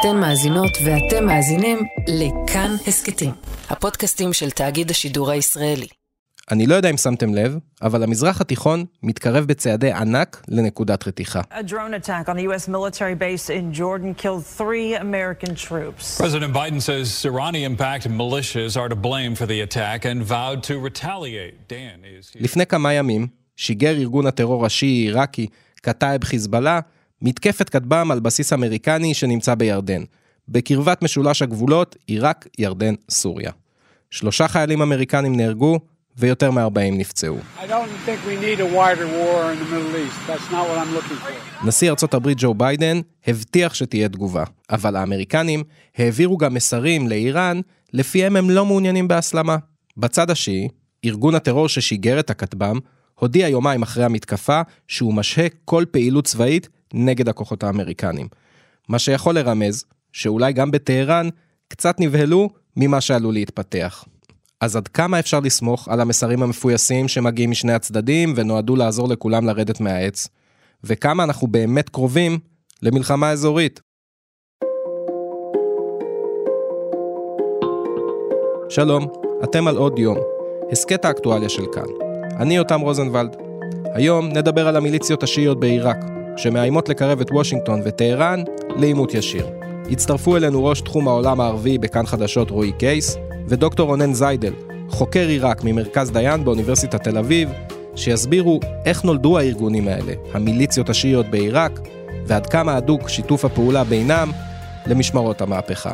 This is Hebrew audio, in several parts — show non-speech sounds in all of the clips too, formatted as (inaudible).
אתן מאזינות ואתם מאזינים לכאן הסכתים, הפודקאסטים של תאגיד השידור הישראלי. אני לא יודע אם שמתם לב, אבל המזרח התיכון מתקרב בצעדי ענק לנקודת רתיחה. A drone attack on a U.S. military base in Jordan killed three American troops. President Biden says Iranian-backed militias are to blame for the attack and vowed to retaliate. Dan is... לפני כמה ימים שיגר ארגון הטרור השיעי-עיראקי קטאב חיזבאללה מתקפת כטב"ם על בסיס אמריקני שנמצא בירדן, בקרבת משולש הגבולות עיראק, ירדן, סוריה. שלושה חיילים אמריקנים נהרגו ויותר מ-40 נפצעו. נשיא ארצות הברית ג'ו ביידן הבטיח שתהיה תגובה, אבל האמריקנים העבירו גם מסרים לאיראן, לפיהם הם לא מעוניינים בהסלמה. בצד השיעי, ארגון הטרור ששיגר את הכטב"ם, הודיע יומיים אחרי המתקפה שהוא משהה כל פעילות צבאית נגד הכוחות האמריקנים. מה שיכול לרמז שאולי גם בטהרן קצת נבהלו ממה שעלול להתפתח. אז עד כמה אפשר לסמוך על המסרים המפויסים שמגיעים משני הצדדים ונועדו לעזור לכולם לרדת מהעץ? וכמה אנחנו באמת קרובים למלחמה אזורית? שלום, אתם על עוד יום, הסכת האקטואליה של כאן. אני יותם רוזנבלד. היום נדבר על המיליציות השיעיות בעיראק, שמאיימות לקרב את וושינגטון וטהרן לעימות ישיר. הצטרפו אלינו ראש תחום העולם הערבי בכאן חדשות רועי קייס, ודוקטור רונן זיידל, חוקר עיראק ממרכז דיין באוניברסיטת תל אביב, שיסבירו איך נולדו הארגונים האלה, המיליציות השיעיות בעיראק, ועד כמה הדוק שיתוף הפעולה בינם למשמרות המהפכה.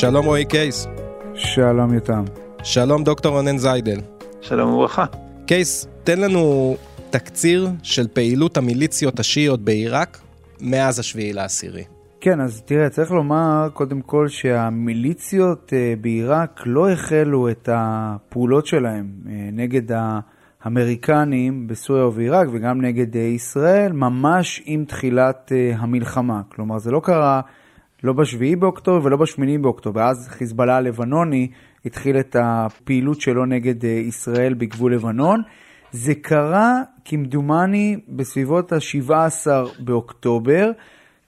שלום רועי קייס. שלום יותם. שלום דוקטור רונן זיידל. שלום וברכה. קייס, תן לנו תקציר של פעילות המיליציות השיעיות בעיראק מאז השביעי לעשירי. כן, אז תראה, צריך לומר קודם כל שהמיליציות אה, בעיראק לא החלו את הפעולות שלהם אה, נגד האמריקנים בסוריה ובעיראק וגם נגד אה, ישראל ממש עם תחילת המלחמה. כלומר, זה לא קרה לא בשביעי באוקטובר ולא בשמיני באוקטובר. אז חיזבאללה הלבנוני התחיל את הפעילות שלו נגד ישראל בגבול לבנון. זה קרה כמדומני בסביבות ה-17 באוקטובר,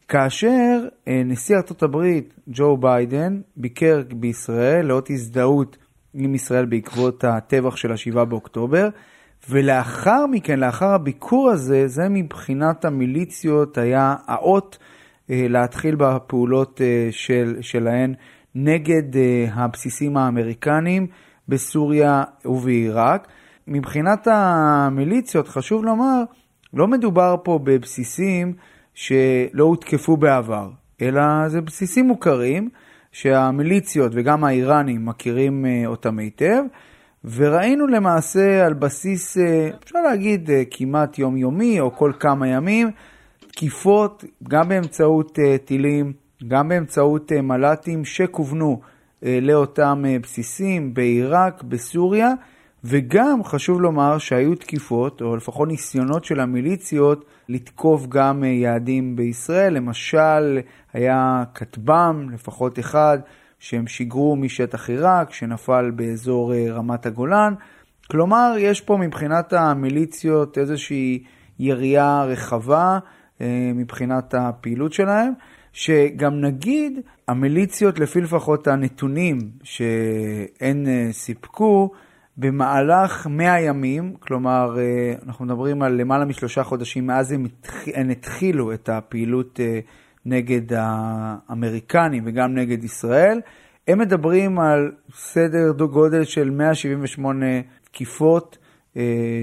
כאשר נשיא ארצות הברית ג'ו ביידן ביקר בישראל לאות הזדהות עם ישראל בעקבות הטבח של ה-7 באוקטובר, ולאחר מכן, לאחר הביקור הזה, זה מבחינת המיליציות היה האות להתחיל בפעולות של, שלהן נגד הבסיסים האמריקניים בסוריה ובעיראק. מבחינת המיליציות, חשוב לומר, לא מדובר פה בבסיסים שלא הותקפו בעבר, אלא זה בסיסים מוכרים שהמיליציות וגם האיראנים מכירים אותם היטב, וראינו למעשה על בסיס, אפשר להגיד, כמעט יומיומי או כל כמה ימים, תקיפות גם באמצעות טילים, גם באמצעות מל"טים שכוונו לאותם בסיסים בעיראק, בסוריה, וגם חשוב לומר שהיו תקיפות, או לפחות ניסיונות של המיליציות, לתקוף גם יעדים בישראל. למשל, היה כטב"ם, לפחות אחד, שהם שיגרו משטח עיראק, שנפל באזור רמת הגולן. כלומר, יש פה מבחינת המיליציות איזושהי יריעה רחבה מבחינת הפעילות שלהם. שגם נגיד, המיליציות, לפי לפחות הנתונים שהן סיפקו, במהלך 100 ימים, כלומר, אנחנו מדברים על למעלה משלושה חודשים מאז הם, הם התחילו את הפעילות נגד האמריקנים וגם נגד ישראל, הם מדברים על סדר גודל של 178 תקיפות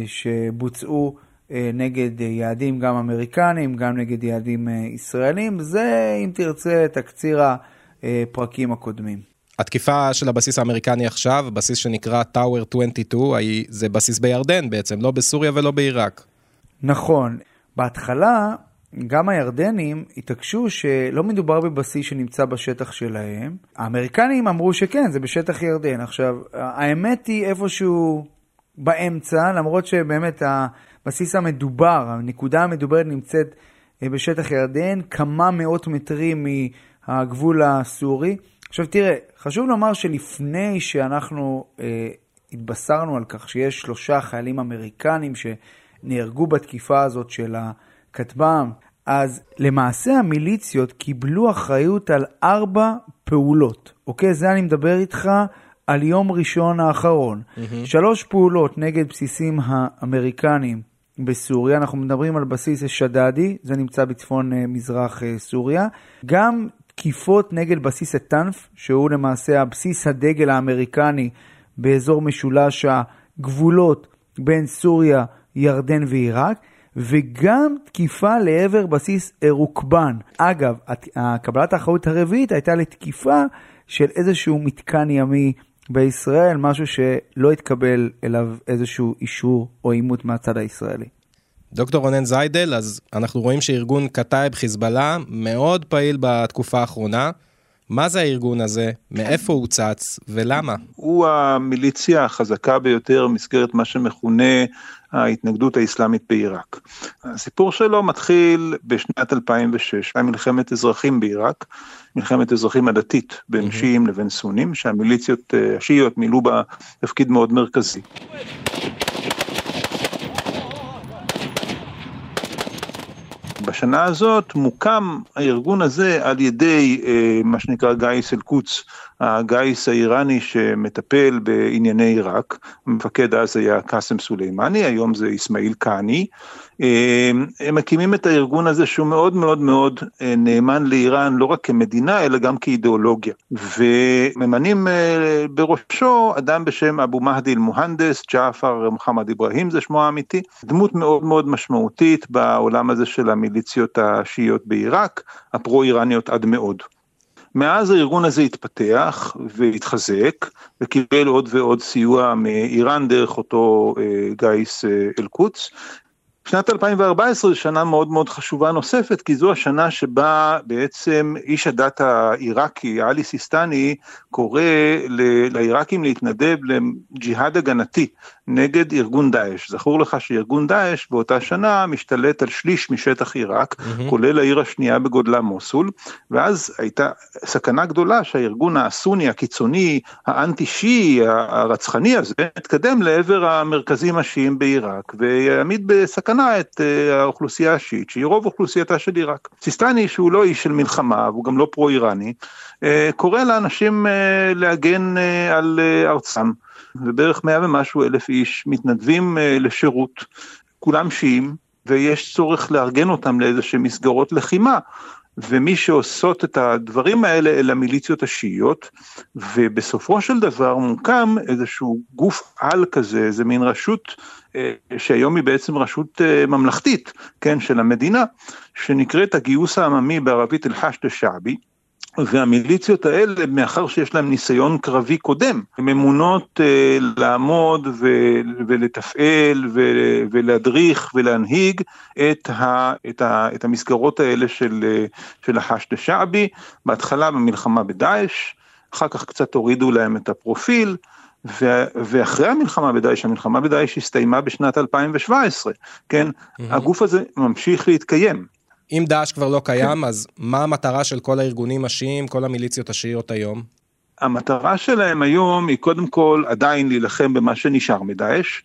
שבוצעו נגד יעדים גם אמריקנים, גם נגד יעדים ישראלים. זה, אם תרצה, תקציר הפרקים הקודמים. התקיפה של הבסיס האמריקני עכשיו, בסיס שנקרא טאוור 22, זה בסיס בירדן בעצם, לא בסוריה ולא בעיראק. נכון. בהתחלה, גם הירדנים התעקשו שלא מדובר בבסיס שנמצא בשטח שלהם. האמריקנים אמרו שכן, זה בשטח ירדן. עכשיו, האמת היא איפשהו באמצע, למרות שבאמת הבסיס המדובר, הנקודה המדוברת נמצאת בשטח ירדן, כמה מאות מטרים מהגבול הסורי. עכשיו תראה, חשוב לומר שלפני שאנחנו אה, התבשרנו על כך שיש שלושה חיילים אמריקנים שנהרגו בתקיפה הזאת של הכטב"ם, אז למעשה המיליציות קיבלו אחריות על ארבע פעולות, אוקיי? זה אני מדבר איתך על יום ראשון האחרון. Mm-hmm. שלוש פעולות נגד בסיסים האמריקנים בסוריה, אנחנו מדברים על בסיס שדאדי, זה נמצא בצפון אה, מזרח אה, סוריה. גם תקיפות נגד בסיס הטנף, שהוא למעשה הבסיס הדגל האמריקני באזור משולש הגבולות בין סוריה, ירדן ועיראק. וגם תקיפה לעבר בסיס רוקבן. אגב, קבלת האחריות הרביעית הייתה לתקיפה של איזשהו מתקן ימי בישראל, משהו שלא התקבל אליו איזשהו אישור או עימות מהצד הישראלי. דוקטור רונן זיידל, אז אנחנו רואים שארגון קטאיב חיזבאללה מאוד פעיל בתקופה האחרונה. מה זה הארגון הזה? מאיפה הוא צץ ולמה? הוא המיליציה החזקה ביותר במסגרת מה שמכונה ההתנגדות האסלאמית בעיראק. הסיפור שלו מתחיל בשנת 2006, היה מלחמת אזרחים בעיראק, מלחמת אזרחים הדתית בין שיעים לבין סונים, שהמיליציות אה, השיעיות מילאו בה תפקיד מאוד מרכזי. בשנה הזאת מוקם הארגון הזה על ידי אה, מה שנקרא גיס אל-קודס, הגיס האיראני שמטפל בענייני עיראק, המפקד אז היה קאסם סולימני, היום זה אסמאעיל קאני. אה, הם מקימים את הארגון הזה שהוא מאוד מאוד מאוד אה, נאמן לאיראן, לא רק כמדינה אלא גם כאידיאולוגיה. וממנים אה, בראשו אדם בשם אבו מהדי אל-מוהנדס, ג'עפר מוחמד אברהים זה שמו האמיתי, דמות מאוד מאוד משמעותית בעולם הזה של המיליציות השיעיות בעיראק, הפרו-איראניות עד מאוד. מאז הארגון הזה התפתח והתחזק וקיבל עוד ועוד סיוע מאיראן דרך אותו אה, גיס אה, אל-קודס. שנת 2014 זו שנה מאוד מאוד חשובה נוספת, כי זו השנה שבה בעצם איש הדת העיראקי, עלי סיסטני, קורא לעיראקים להתנדב לג'יהאד הגנתי נגד ארגון דאעש. זכור לך שארגון דאעש באותה שנה משתלט על שליש משטח עיראק, mm-hmm. כולל העיר השנייה בגודלה מוסול, ואז הייתה סכנה גדולה שהארגון הסוני הקיצוני, האנטי שיעי, הרצחני הזה, יתקדם לעבר המרכזים השיעים בעיראק, ויעמיד בסכנה בסכנה את אה, האוכלוסייה השיעית, שהיא רוב אוכלוסייתה של עיראק. סיסטני, שהוא לא איש של מלחמה, והוא גם לא פרו-איראני, אה, קורא לאנשים אה, להגן על ארצם, ובערך מאה ומשהו אלף איש מתנדבים לשירות, כולם שיעים, ויש צורך לארגן אותם לאיזה שהם מסגרות לחימה. ומי שעושות את הדברים האלה אלה המיליציות השיעיות, ובסופו של דבר מוקם איזשהו גוף על כזה, איזה מין רשות אה, שהיום היא בעצם רשות אה, ממלכתית, כן, של המדינה, שנקראת הגיוס העממי בערבית אל-חשד א-שעבי, והמיליציות האלה, מאחר שיש להם ניסיון קרבי קודם, הן ממונות uh, לעמוד ו- ולתפעל ו- ולהדריך ולהנהיג את, ה- את, ה- את המסגרות האלה של, של החשד א-שעבי, בהתחלה במלחמה בדאעש, אחר כך קצת הורידו להם את הפרופיל, ואחרי המלחמה בדאעש, המלחמה בדאעש הסתיימה בשנת 2017, כן? Mm-hmm. הגוף הזה ממשיך להתקיים. אם דאעש כבר לא קיים, כן. אז מה המטרה של כל הארגונים השיעים, כל המיליציות השיעיות היום? המטרה שלהם היום היא קודם כל עדיין להילחם במה שנשאר מדאעש.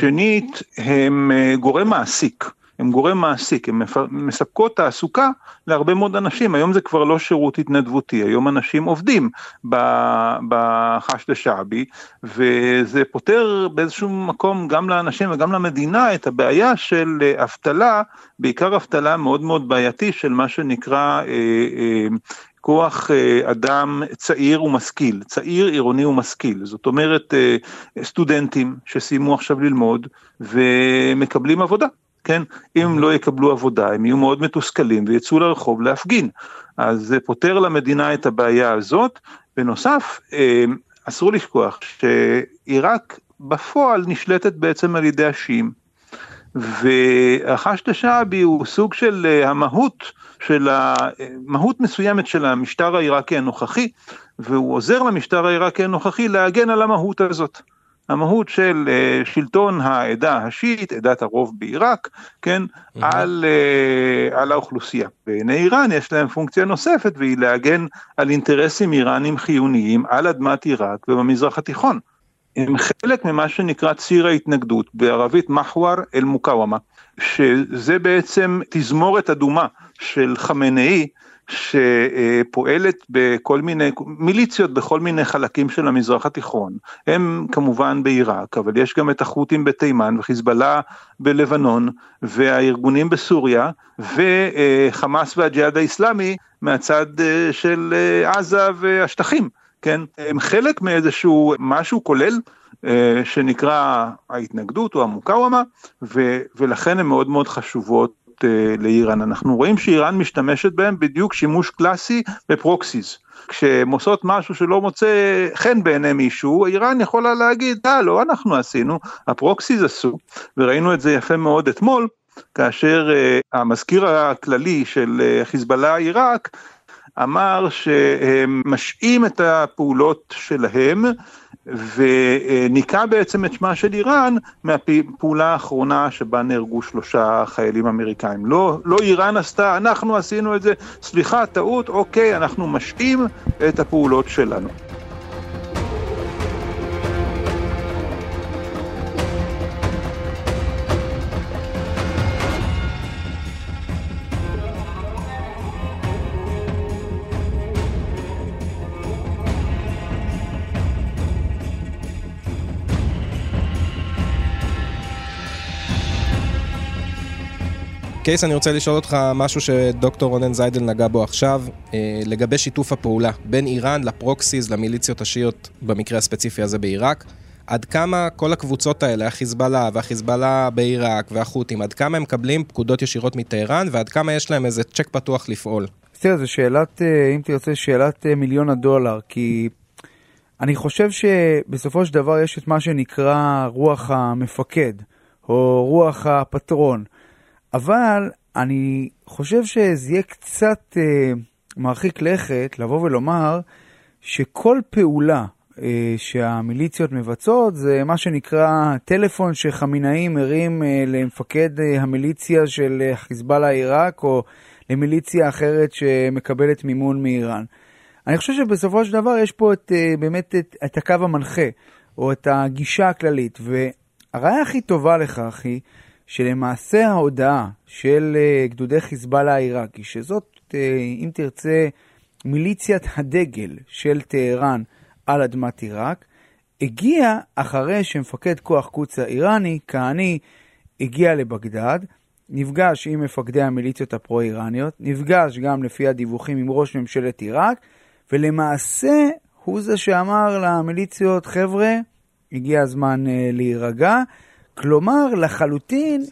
שנית, הם אה, גורם מעסיק. הן גורם מעסיק, הן מספקות תעסוקה להרבה מאוד אנשים, היום זה כבר לא שירות התנדבותי, היום אנשים עובדים בחשד שעבי, וזה פותר באיזשהו מקום גם לאנשים וגם למדינה את הבעיה של אבטלה, בעיקר אבטלה מאוד מאוד בעייתי של מה שנקרא אה, אה, כוח אה, אדם צעיר ומשכיל, צעיר עירוני ומשכיל, זאת אומרת סטודנטים שסיימו עכשיו ללמוד ומקבלים עבודה. כן? אם לא יקבלו עבודה, הם יהיו מאוד מתוסכלים ויצאו לרחוב להפגין. אז זה פותר למדינה את הבעיה הזאת. בנוסף, אה, אסור לשכוח שעיראק בפועל נשלטת בעצם על ידי השיעים. והחשת השעבי הוא סוג של אה, המהות של המהות מסוימת של המשטר העיראקי הנוכחי, והוא עוזר למשטר העיראקי הנוכחי להגן על המהות הזאת. המהות של uh, שלטון העדה השיעית, עדת הרוב בעיראק, כן, mm-hmm. על, uh, על האוכלוסייה. בעיני איראן יש להם פונקציה נוספת והיא להגן על אינטרסים איראנים חיוניים על אדמת עיראק ובמזרח התיכון. הם חלק ממה שנקרא ציר ההתנגדות, בערבית מחוור אל מוקאוומה, שזה בעצם תזמורת אדומה של חמינאי שפועלת בכל מיני מיליציות בכל מיני חלקים של המזרח התיכון. הם כמובן בעיראק, אבל יש גם את החות'ים בתימן וחיזבאללה בלבנון והארגונים בסוריה וחמאס והג'יהאד האיסלאמי מהצד אה, של אה, עזה והשטחים. כן, הם חלק מאיזשהו משהו כולל אה, שנקרא ההתנגדות או המוקאוומה, ולכן הן מאוד מאוד חשובות אה, לאיראן. אנחנו רואים שאיראן משתמשת בהם בדיוק שימוש קלאסי בפרוקסיס. כשהן עושות משהו שלא מוצא חן בעיני מישהו, איראן יכולה להגיד, אה, לא אנחנו עשינו, הפרוקסיס עשו, וראינו את זה יפה מאוד אתמול, כאשר uh, המזכיר הכללי של uh, חיזבאללה עיראק אמר שהם משעים את הפעולות שלהם וניקה בעצם את שמה של איראן מהפעולה האחרונה שבה נהרגו שלושה חיילים אמריקאים. לא, לא איראן עשתה, אנחנו עשינו את זה, סליחה, טעות, אוקיי, אנחנו משעים את הפעולות שלנו. קייס, אני רוצה לשאול אותך משהו שדוקטור רונן זיידל נגע בו עכשיו, אה, לגבי שיתוף הפעולה בין איראן לפרוקסיס, למיליציות השיעיות, במקרה הספציפי הזה בעיראק. עד כמה כל הקבוצות האלה, החיזבאללה והחיזבאללה בעיראק והחות'ים, עד כמה הם מקבלים פקודות ישירות מטהרן ועד כמה יש להם איזה צ'ק פתוח לפעול? תראה, זו שאלת, אה, אם תרצה, שאלת אה, מיליון הדולר, כי אני חושב שבסופו של דבר יש את מה שנקרא רוח המפקד, או רוח הפטרון. אבל אני חושב שזה יהיה קצת אה, מרחיק לכת לבוא ולומר שכל פעולה אה, שהמיליציות מבצעות זה מה שנקרא טלפון שחמינאי מרים אה, למפקד אה, המיליציה של אה, חיזבאללה עיראק או למיליציה אחרת שמקבלת מימון מאיראן. אני חושב שבסופו של דבר יש פה את, אה, באמת את, את הקו המנחה או את הגישה הכללית והראיה הכי טובה לכך היא שלמעשה ההודעה של אה, גדודי חיזבאללה העיראקי, שזאת, אה, אם תרצה, מיליציית הדגל של טהרן על אדמת עיראק, הגיע אחרי שמפקד כוח קוץ האיראני, כהני, הגיע לבגדד, נפגש עם מפקדי המיליציות הפרו-איראניות, נפגש גם לפי הדיווחים עם ראש ממשלת עיראק, ולמעשה הוא זה שאמר למיליציות, חבר'ה, הגיע הזמן uh, להירגע, כלומר, לחלוטין,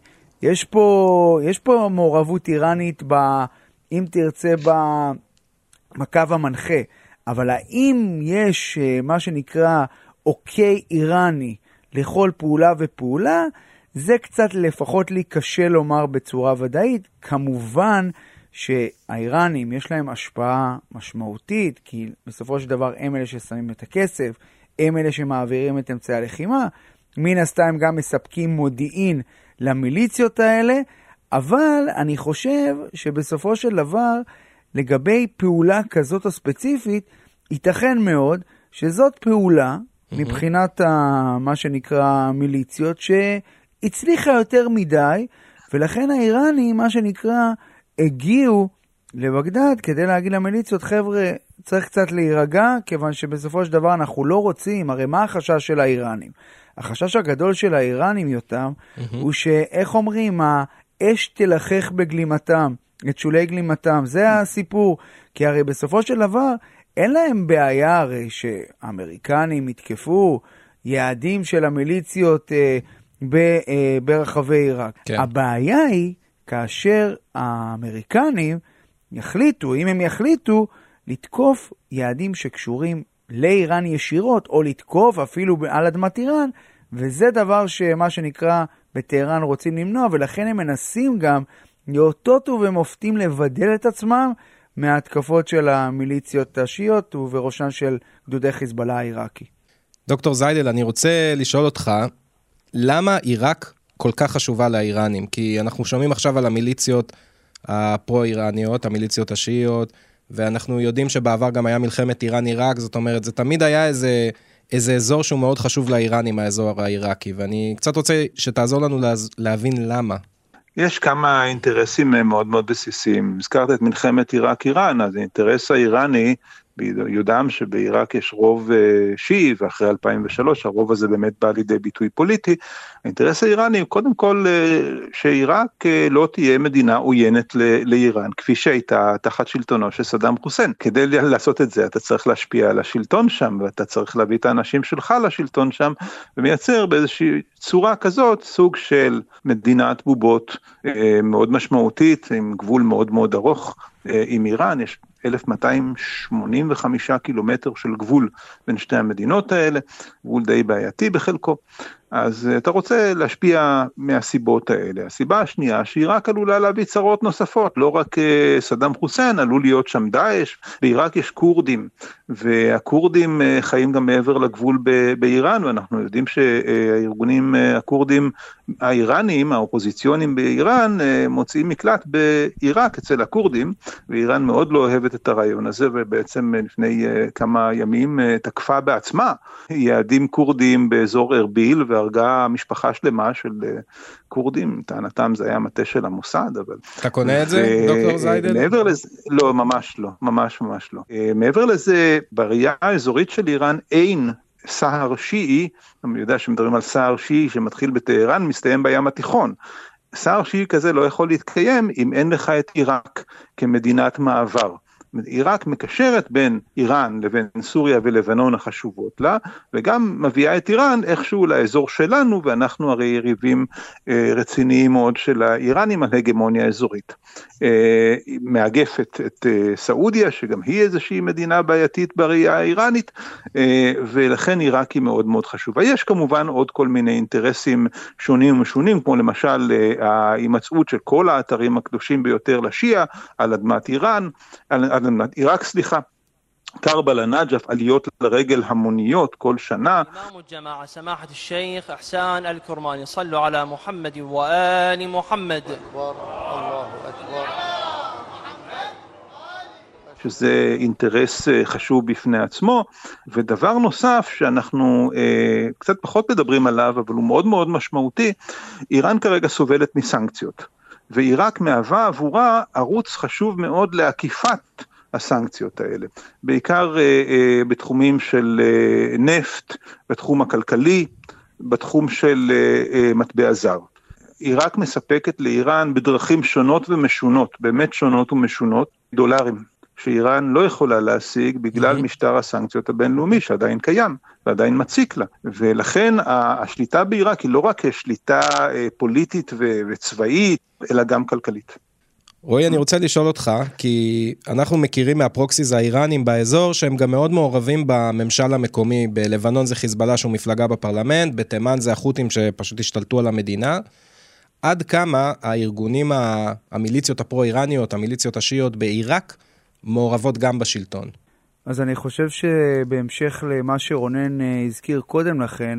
יש פה, יש פה מעורבות איראנית, ב, אם תרצה, בקו המנחה. אבל האם יש אה, מה שנקרא אוקיי איראני לכל פעולה ופעולה, זה קצת לפחות לי קשה לומר בצורה ודאית. כמובן שהאיראנים יש להם השפעה משמעותית, כי בסופו של דבר הם אלה ששמים את הכסף, הם אלה שמעבירים את אמצעי הלחימה, מן הסתם גם מספקים מודיעין למיליציות האלה, אבל אני חושב שבסופו של דבר, לגבי פעולה כזאת הספציפית, ייתכן מאוד שזאת פעולה, mm-hmm. מבחינת ה, מה שנקרא מיליציות, שהצליחה יותר מדי, ולכן האיראנים, מה שנקרא, הגיעו לבגדד כדי להגיד למיליציות, חבר'ה, צריך קצת להירגע, כיוון שבסופו של דבר אנחנו לא רוצים, הרי מה החשש של האיראנים? החשש הגדול של האיראנים, יותם, mm-hmm. הוא שאיך אומרים, האש תלחך בגלימתם, את שולי גלימתם, זה הסיפור. כי הרי בסופו של דבר, אין להם בעיה הרי שהאמריקנים יתקפו יעדים של המיליציות אה, ב, אה, ברחבי עיראק. כן. הבעיה היא כאשר האמריקנים יחליטו, אם הם יחליטו, לתקוף יעדים שקשורים לאיראן ישירות, או לתקוף אפילו על אדמת איראן, וזה דבר שמה שנקרא בטהרן רוצים למנוע, ולכן הם מנסים גם לאותות ובמופתים לבדל את עצמם מההתקפות של המיליציות השיעיות ובראשן של גדודי חיזבאללה העיראקי. דוקטור זיידל, אני רוצה לשאול אותך, למה עיראק כל כך חשובה לאיראנים? כי אנחנו שומעים עכשיו על המיליציות הפרו-איראניות, המיליציות השיעיות, ואנחנו יודעים שבעבר גם היה מלחמת איראן-עיראק, זאת אומרת, זה תמיד היה איזה איזה אזור שהוא מאוד חשוב לאיראנים, האזור העיראקי, ואני קצת רוצה שתעזור לנו להבין למה. יש כמה אינטרסים מאוד מאוד בסיסיים. הזכרת את מלחמת עיראק-איראן, אז האינטרס האיראני ביודעם שבעיראק יש רוב אה, שיעי ואחרי 2003 הרוב הזה באמת בא לידי ביטוי פוליטי. האינטרס האיראני הוא קודם כל אה, שעיראק אה, לא תהיה מדינה עוינת לאיראן כפי שהייתה תחת שלטונו של סדאם חוסיין. כדי לעשות את זה אתה צריך להשפיע על השלטון שם ואתה צריך להביא את האנשים שלך לשלטון שם ומייצר באיזושהי צורה כזאת סוג של מדינת בובות מאוד משמעותית עם גבול מאוד מאוד ארוך עם איראן יש 1285 קילומטר של גבול בין שתי המדינות האלה, גבול די בעייתי בחלקו. אז אה, אתה רוצה להשפיע מהסיבות האלה. הסיבה השנייה שהיא רק עלולה להביא צרות נוספות, לא רק אה, סדאם חוסיין, עלול להיות שם דאעש, בעיראק יש כורדים, והכורדים אה, חיים גם מעבר לגבול באיראן, ואנחנו יודעים שהארגונים הכורדים האיראנים, האופוזיציונים באיראן, מוצאים מקלט בעיראק אצל הכורדים, ואיראן מאוד לא אוהבת את הרעיון הזה, ובעצם לפני כמה ימים תקפה בעצמה יעדים כורדים באזור ארביל, והרגה משפחה שלמה של אה, כורדים, לטענתם זה היה מטה של המוסד, אבל... אתה קונה את זה, דוקטור זיידל? מעבר לזה, לא, ממש לא, ממש ממש לא. אה, מעבר לזה, בראייה האזורית של איראן אין סהר שיעי, אני יודע שמדברים על סהר שיעי שמתחיל בטהרן, מסתיים בים התיכון. סהר שיעי כזה לא יכול להתקיים אם אין לך את עיראק כמדינת מעבר. עיראק מקשרת בין איראן לבין סוריה ולבנון החשובות לה, וגם מביאה את איראן איכשהו לאזור שלנו, ואנחנו הרי יריבים אה, רציניים מאוד של האיראנים על הגמוניה אזורית. אה, מאגפת את אה, סעודיה, שגם היא איזושהי מדינה בעייתית בראייה האיראנית, אה, ולכן עיראק היא מאוד מאוד חשובה. יש כמובן עוד כל מיני אינטרסים שונים ומשונים, כמו למשל אה, ההימצאות של כל האתרים הקדושים ביותר לשיעה על אדמת איראן, על אדמת עיראק, סליחה. כרבלה נג'ף, עליות לרגל המוניות כל שנה. שזה אינטרס אה, חשוב בפני עצמו, ודבר נוסף שאנחנו אה, קצת פחות מדברים עליו, אבל הוא מאוד מאוד משמעותי, איראן כרגע סובלת מסנקציות, ועיראק מהווה עבורה ערוץ חשוב מאוד לעקיפת הסנקציות האלה, בעיקר אה, אה, בתחומים של אה, נפט, בתחום הכלכלי, בתחום של מטבע זר. עיראק מספקת לאיראן בדרכים שונות ומשונות, באמת שונות ומשונות, דולרים, שאיראן לא יכולה להשיג בגלל mm-hmm. משטר הסנקציות הבינלאומי שעדיין קיים ועדיין מציק לה. ולכן השליטה בעיראק היא לא רק שליטה פוליטית וצבאית, אלא גם כלכלית. רועי, אני רוצה לשאול אותך, כי אנחנו מכירים מהפרוקסיס האיראנים באזור, שהם גם מאוד מעורבים בממשל המקומי. בלבנון זה חיזבאללה שהוא מפלגה בפרלמנט, בתימן זה החות'ים שפשוט השתלטו על המדינה. עד כמה הארגונים, המיליציות הפרו-איראניות, המיליציות השיעיות בעיראק, מעורבות גם בשלטון? אז אני חושב שבהמשך למה שרונן אה, הזכיר קודם לכן,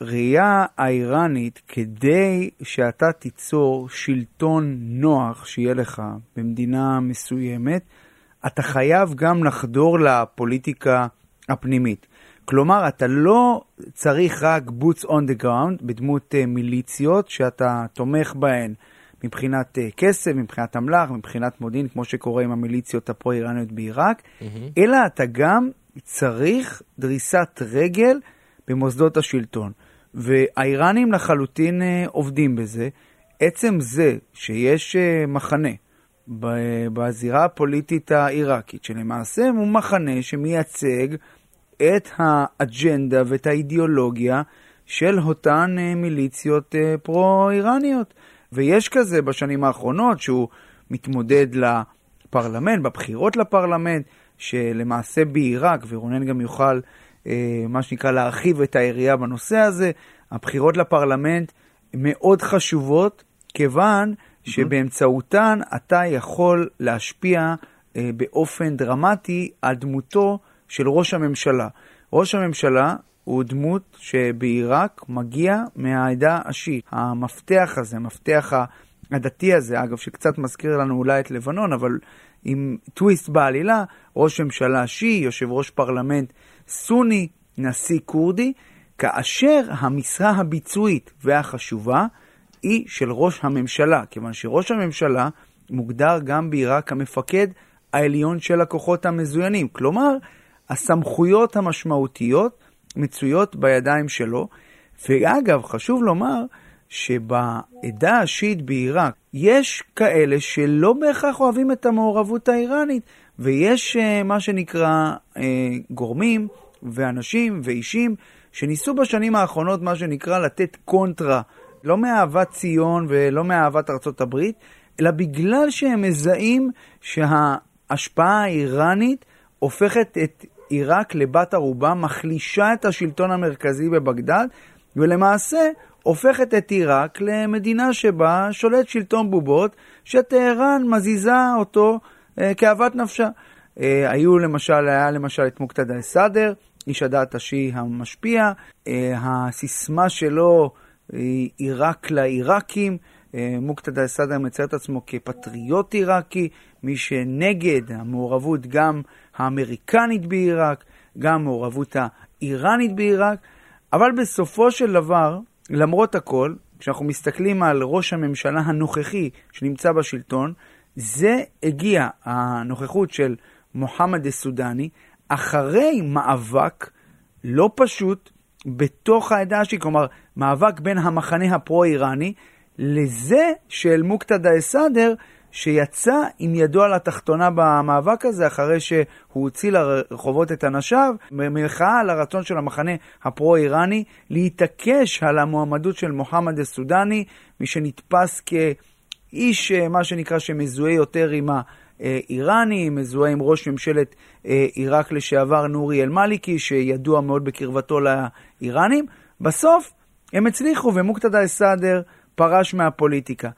בראייה האיראנית, כדי שאתה תיצור שלטון נוח שיהיה לך במדינה מסוימת, אתה חייב גם לחדור לפוליטיקה הפנימית. כלומר, אתה לא צריך רק boots on the ground בדמות אה, מיליציות שאתה תומך בהן מבחינת uh, כסף, מבחינת אמל"ח, מבחינת מודיעין, כמו שקורה עם המיליציות הפרו-איראניות בעיראק, mm-hmm. אלא אתה גם צריך דריסת רגל במוסדות השלטון. והאיראנים לחלוטין uh, עובדים בזה. עצם זה שיש uh, מחנה בזירה הפוליטית העיראקית, שלמעשה הוא מחנה שמייצג את האג'נדה ואת האידיאולוגיה של אותן מיליציות פרו-איראניות. ויש כזה בשנים האחרונות שהוא מתמודד לפרלמנט, בבחירות לפרלמנט, שלמעשה בעיראק, ורונן גם יוכל, אה, מה שנקרא, להרחיב את היריעה בנושא הזה, הבחירות לפרלמנט מאוד חשובות, כיוון שבאמצעותן אתה יכול להשפיע אה, באופן דרמטי על דמותו של ראש הממשלה. ראש הממשלה הוא דמות שבעיראק מגיע מהעדה השיעית. המפתח הזה, המפתח הדתי הזה, אגב, שקצת מזכיר לנו אולי את לבנון, אבל עם טוויסט בעלילה, ראש ממשלה שיעי, יושב ראש פרלמנט סוני, נשיא כורדי, כאשר המשרה הביצועית והחשובה היא של ראש הממשלה, כיוון שראש הממשלה מוגדר גם בעיראק כמפקד העליון של הכוחות המזוינים. כלומר, הסמכויות המשמעותיות מצויות בידיים שלו. ואגב, חשוב לומר שבעדה השיעית בעיראק יש כאלה שלא בהכרח אוהבים את המעורבות האיראנית, ויש uh, מה שנקרא uh, גורמים ואנשים ואישים שניסו בשנים האחרונות מה שנקרא לתת קונטרה, לא מאהבת ציון ולא מאהבת ארצות הברית, אלא בגלל שהם מזהים שההשפעה האיראנית הופכת את עיראק לבת ערובה, מחלישה את השלטון המרכזי בבגדד, ולמעשה הופכת את עיראק למדינה שבה שולט שלטון בובות, שטהרן מזיזה אותו אה, כאוות נפשה. אה, היו למשל, היה למשל את מוקתדא א-סאדר, איש הדת השיעי המשפיע, אה, הסיסמה שלו היא עיראק לעיראקים, אה, מוקתדא א-סאדר מצייר את עצמו כפטריוט עיראקי, מי שנגד המעורבות גם האמריקנית בעיראק, גם המעורבות האיראנית בעיראק, אבל בסופו של דבר, למרות הכל, כשאנחנו מסתכלים על ראש הממשלה הנוכחי שנמצא בשלטון, זה הגיע, הנוכחות של מוחמד א-סודני, אחרי מאבק לא פשוט בתוך העדה השיעית, כלומר, מאבק בין המחנה הפרו-איראני לזה של מוקתדא א-סאדר, שיצא עם ידו על התחתונה במאבק הזה, אחרי שהוא הוציא לרחובות את אנשיו, במחאה על הרצון של המחנה הפרו-איראני להתעקש על המועמדות של מוחמד א-סודני, מי שנתפס כאיש, אה, מה שנקרא, שמזוהה יותר עם האיראני, מזוהה עם ראש ממשלת אה, עיראק לשעבר נורי אל-מאליקי, שידוע מאוד בקרבתו לאיראנים. בסוף הם הצליחו, ומוקתדא א-סאדר פרש מהפוליטיקה.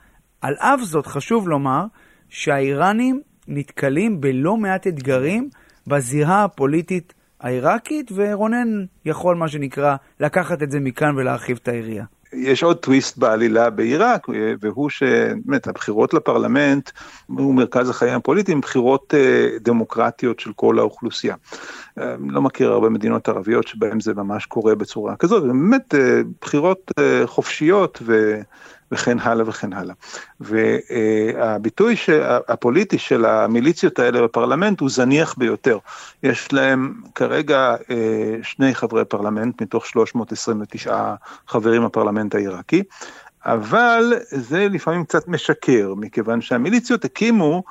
על אף זאת חשוב לומר שהאיראנים נתקלים בלא מעט אתגרים בזירה הפוליטית העיראקית, ורונן יכול, מה שנקרא, לקחת את זה מכאן ולהרחיב את היריעה. יש עוד טוויסט בעלילה בעיראק, והוא שבאמת הבחירות לפרלמנט הוא מרכז החיים הפוליטיים, בחירות אה, דמוקרטיות של כל האוכלוסייה. אה, לא מכיר הרבה מדינות ערביות שבהן זה ממש קורה בצורה כזאת, באמת אה, בחירות חופשיות ו... וכן הלאה וכן הלאה. והביטוי הפוליטי של המיליציות האלה בפרלמנט הוא זניח ביותר. יש להם כרגע אה, שני חברי פרלמנט מתוך 329 חברים בפרלמנט העיראקי. אבל זה לפעמים קצת משקר, מכיוון שהמיליציות הקימו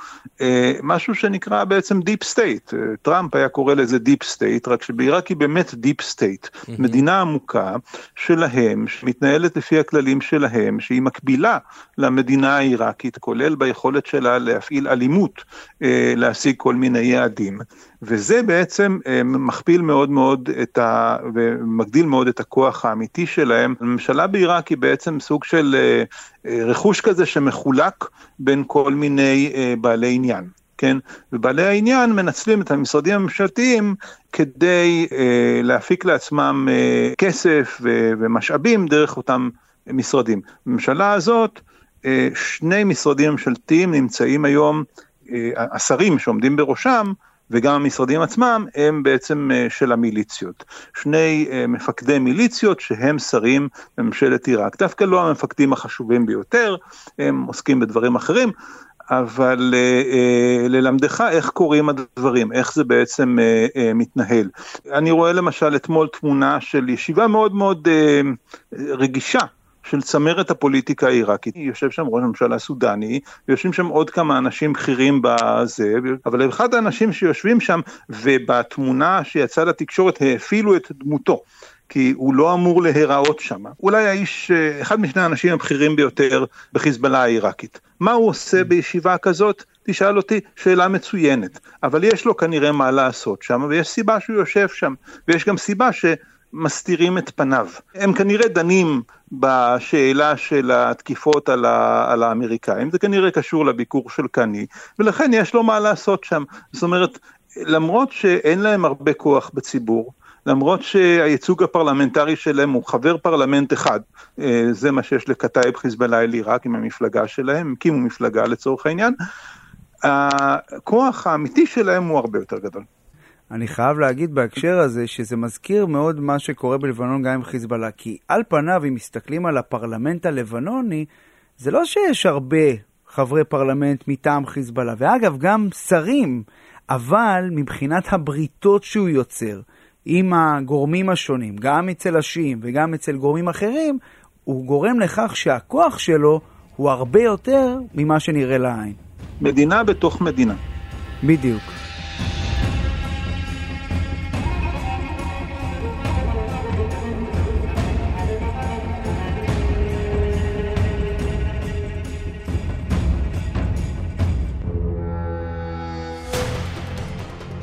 אה, משהו שנקרא בעצם deep state. טראמפ היה קורא לזה deep state, רק שבעיראק היא באמת deep state. Mm-hmm. מדינה עמוקה שלהם, שמתנהלת לפי הכללים שלהם, שהיא מקבילה למדינה העיראקית, כולל ביכולת שלה להפעיל אלימות, אה, להשיג כל מיני יעדים. וזה בעצם אה, מכפיל מאוד מאוד את ה... ומגדיל מאוד את הכוח האמיתי שלהם. הממשלה בעיראק היא בעצם סוג של אה, אה, רכוש כזה שמחולק בין כל מיני בעלי עניין. כן, ובעלי העניין מנצלים את המשרדים הממשלתיים כדי אה, להפיק לעצמם אה, כסף ומשאבים דרך אותם משרדים. בממשלה הזאת, אה, שני משרדים ממשלתיים נמצאים היום, אה, השרים שעומדים בראשם, וגם המשרדים עצמם הם בעצם אה, של המיליציות. שני אה, מפקדי מיליציות שהם שרים בממשלת עיראק. דווקא לא המפקדים החשובים ביותר, הם עוסקים בדברים אחרים. אבל אה, אה, ללמדך איך קורים הדברים, איך זה בעצם מתנהל. אני רואה למשל אתמול תמונה של ישיבה מאוד מאוד אה, רגישה של צמרת הפוליטיקה העיראקית. יושב שם ראש הממשלה הסודני, ויושבים שם עוד כמה אנשים בכירים בזה, אבל אחד האנשים שיושבים שם, ובתמונה שיצאה לתקשורת האפילו את דמותו. כי הוא לא אמור להיראות שם. אולי האיש, אחד משני האנשים הבכירים ביותר בחיזבאללה העיראקית. מה הוא עושה בישיבה כזאת? תשאל אותי, שאלה מצוינת. אבל יש לו כנראה מה לעשות שם, ויש סיבה שהוא יושב שם, ויש גם סיבה ש... מסתירים את פניו. הם כנראה דנים בשאלה של התקיפות על, ה, על האמריקאים, זה כנראה קשור לביקור של קני, ולכן יש לו מה לעשות שם. זאת אומרת, למרות שאין להם הרבה כוח בציבור, למרות שהייצוג הפרלמנטרי שלהם הוא חבר פרלמנט אחד, אה, זה מה שיש לכתאיב חיזבאללה אל עיראק עם המפלגה שלהם, הם הקימו מפלגה לצורך העניין, הכוח האמיתי שלהם הוא הרבה יותר גדול. אני חייב להגיד בהקשר הזה שזה מזכיר מאוד מה שקורה בלבנון גם עם חיזבאללה, כי על פניו, אם מסתכלים על הפרלמנט הלבנוני, זה לא שיש הרבה חברי פרלמנט מטעם חיזבאללה, ואגב, גם שרים, אבל מבחינת הבריתות שהוא יוצר עם הגורמים השונים, גם אצל השיעים וגם אצל גורמים אחרים, הוא גורם לכך שהכוח שלו הוא הרבה יותר ממה שנראה לעין. מדינה בתוך מדינה. בדיוק.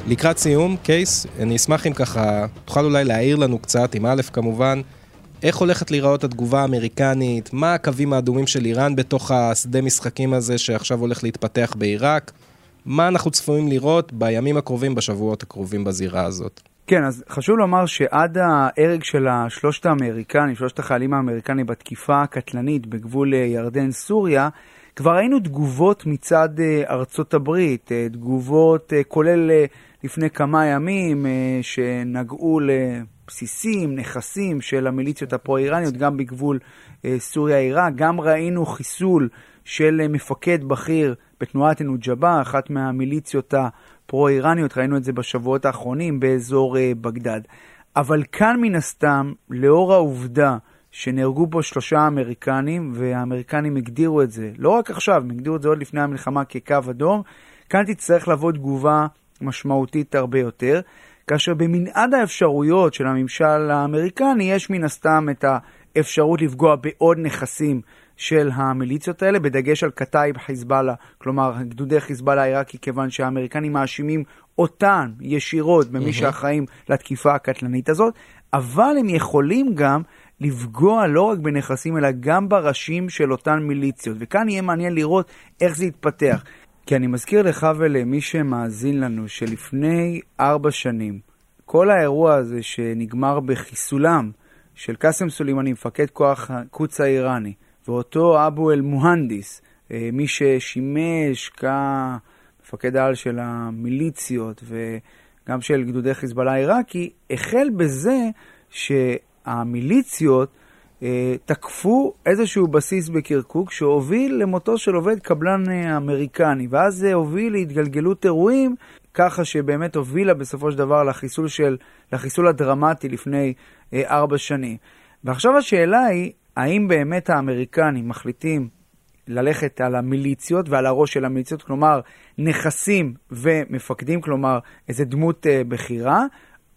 לקראת סיום, קייס, אני אשמח אם ככה, תוכל אולי להעיר לנו קצת, עם א' כמובן, איך הולכת להיראות התגובה האמריקנית, מה הקווים האדומים של איראן בתוך השדה משחקים הזה שעכשיו הולך להתפתח בעיראק, מה אנחנו צפויים לראות בימים הקרובים, בשבועות הקרובים בזירה הזאת. כן, אז חשוב לומר שעד ההרג של השלושת האמריקנים, שלושת החיילים האמריקנים בתקיפה הקטלנית בגבול אה, ירדן-סוריה, כבר ראינו תגובות מצד אה, ארצות הברית, אה, תגובות כולל לפני כמה ימים שנגעו לבסיסים, נכסים של המיליציות הפרו-איראניות, גם בגבול סוריה-עיראק, גם ראינו חיסול של מפקד בכיר בתנועת אל-נוג'בה, אחת מהמיליציות הפרו-איראניות, ראינו את זה בשבועות האחרונים באזור בגדד. אבל כאן מן הסתם, לאור העובדה שנהרגו פה שלושה אמריקנים, והאמריקנים הגדירו את זה, לא רק עכשיו, הם הגדירו את זה עוד לפני המלחמה כקו אדום, כאן תצטרך לבוא תגובה משמעותית הרבה יותר, כאשר במנעד האפשרויות של הממשל האמריקני יש מן הסתם את האפשרות לפגוע בעוד נכסים של המיליציות האלה, בדגש על קטאיב חיזבאללה, כלומר גדודי חיזבאללה העיראקי, כיוון שהאמריקנים מאשימים אותן ישירות במי mm-hmm. שאחראים לתקיפה הקטלנית הזאת, אבל הם יכולים גם לפגוע לא רק בנכסים, אלא גם בראשים של אותן מיליציות. וכאן יהיה מעניין לראות איך זה יתפתח. כי אני מזכיר לך ולמי שמאזין לנו, שלפני ארבע שנים, כל האירוע הזה שנגמר בחיסולם של קאסם סולימני, מפקד כוח הקוץ האיראני, ואותו אבו אל-מוהנדיס, אה, מי ששימש כמפקד העל של המיליציות וגם של גדודי חיזבאללה העיראקי, החל בזה שהמיליציות אה, תקפו איזשהו בסיס בקירקוק שהוביל למותו של עובד קבלן אה, אמריקני, ואז זה הוביל להתגלגלות אירועים, ככה שבאמת הובילה בסופו של דבר לחיסול, של, לחיסול הדרמטי לפני אה, ארבע שנים. ועכשיו השאלה היא, האם באמת האמריקנים מחליטים ללכת על המיליציות ועל הראש של המיליציות, כלומר נכסים ומפקדים, כלומר איזה דמות אה, בכירה,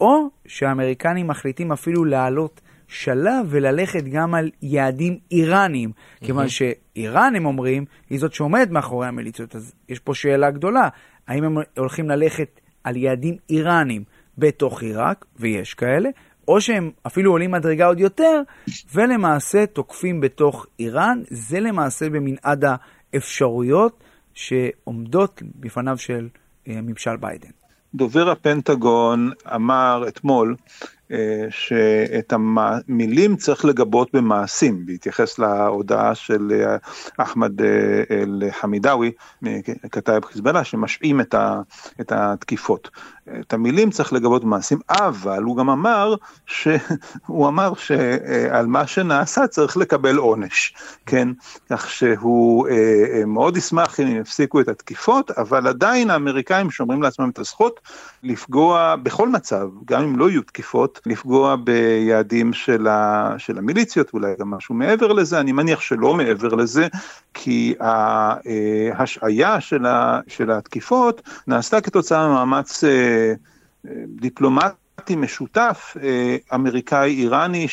או שהאמריקנים מחליטים אפילו לעלות שלב וללכת גם על יעדים איראניים, mm-hmm. כיוון שאיראן, הם אומרים, היא זאת שעומדת מאחורי המיליציות, אז יש פה שאלה גדולה, האם הם הולכים ללכת על יעדים איראניים בתוך עיראק, ויש כאלה, או שהם אפילו עולים מדרגה עוד יותר, ולמעשה תוקפים בתוך איראן. זה למעשה במנעד האפשרויות שעומדות בפניו של אה, ממשל ביידן. דובר הפנטגון אמר אתמול שאת המילים צריך לגבות במעשים, בהתייחס להודעה של אה, אחמד אה, אל-חמידאווי, כתב חיזבאללה, שמשעים את התקיפות. את המילים צריך לגבות במעשים, אבל הוא גם אמר, (laughs) הוא אמר שעל מה שנעשה צריך לקבל עונש, כן? כך שהוא מאוד ישמח אם יפסיקו את התקיפות, אבל עדיין האמריקאים שומרים לעצמם את הזכות לפגוע בכל מצב, גם אם לא יהיו תקיפות, לפגוע ביעדים של, ה, של המיליציות, אולי גם משהו מעבר לזה, אני מניח שלא מעבר לזה, כי ההשעיה של, ה, של התקיפות נעשתה כתוצאה ממאמץ אה, דיפלומטי. משותף אה, אמריקאי-איראני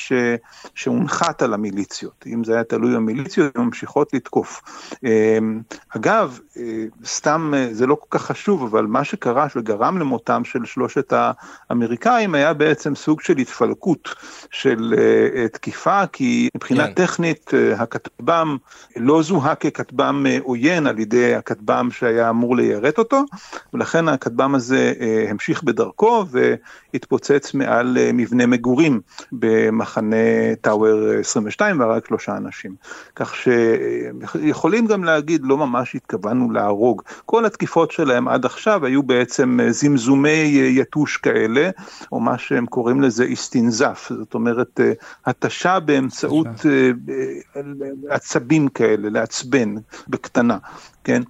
שהונחת על המיליציות. אם זה היה תלוי במיליציות, הן ממשיכות לתקוף. אה, אגב, אה, סתם, זה לא כל כך חשוב, אבל מה שקרה שגרם למותם של שלושת האמריקאים היה בעצם סוג של התפלקות של תקיפה, כי מבחינה כן. טכנית הכטב"ם לא זוהה ככטב"ם עוין על ידי הכטב"ם שהיה אמור ליירט אותו, ולכן הכטב"ם הזה המשיך בדרכו והתפלק. התפוצץ מעל מבנה מגורים במחנה טאוור 22 והרג שלושה אנשים. כך שיכולים גם להגיד לא ממש התכוונו להרוג. כל התקיפות שלהם עד עכשיו היו בעצם זמזומי יתוש כאלה, או מה שהם קוראים לזה איסטינזף, זאת אומרת התשה באמצעות עצבים כאלה, לעצבן בקטנה, כן?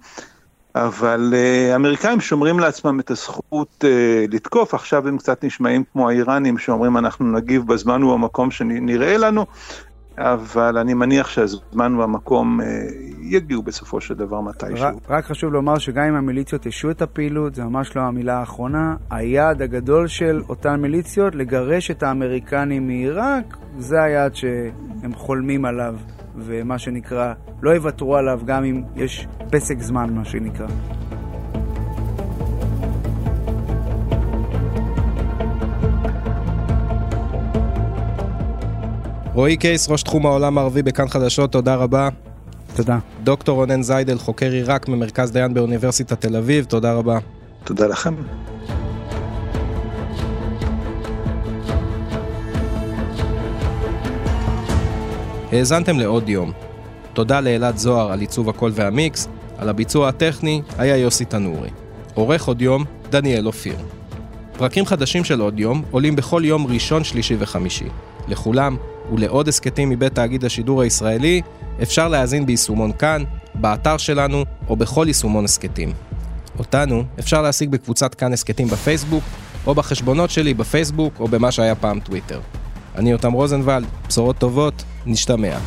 אבל uh, האמריקאים שומרים לעצמם את הזכות uh, לתקוף, עכשיו הם קצת נשמעים כמו האיראנים שאומרים אנחנו נגיב בזמן ובמקום שנראה לנו, אבל אני מניח שהזמן והמקום uh, יגיעו בסופו של דבר מתישהו. רק, רק חשוב לומר שגם אם המיליציות השעו את הפעילות, זה ממש לא המילה האחרונה, היעד הגדול של אותן מיליציות לגרש את האמריקנים מעיראק, זה היעד שהם חולמים עליו. ומה שנקרא, לא יוותרו עליו גם אם יש פסק זמן, מה שנקרא. רועי קייס, ראש תחום העולם הערבי בכאן חדשות, תודה רבה. תודה. דוקטור רונן זיידל, חוקר עיראק ממרכז דיין באוניברסיטת תל אביב, תודה רבה. תודה לכם. האזנתם לעוד יום. תודה לאלעד זוהר על עיצוב הקול והמיקס, על הביצוע הטכני היה יוסי תנורי. עורך עוד יום, דניאל אופיר. פרקים חדשים של עוד יום עולים בכל יום ראשון, שלישי וחמישי. לכולם ולעוד הסכתים מבית תאגיד השידור הישראלי אפשר להאזין ביישומון כאן, באתר שלנו או בכל יישומון הסכתים. אותנו אפשר להשיג בקבוצת כאן הסכתים בפייסבוק או בחשבונות שלי בפייסבוק או במה שהיה פעם טוויטר. אני יותם רוזנבלד, בשורות טובות, נשתמע.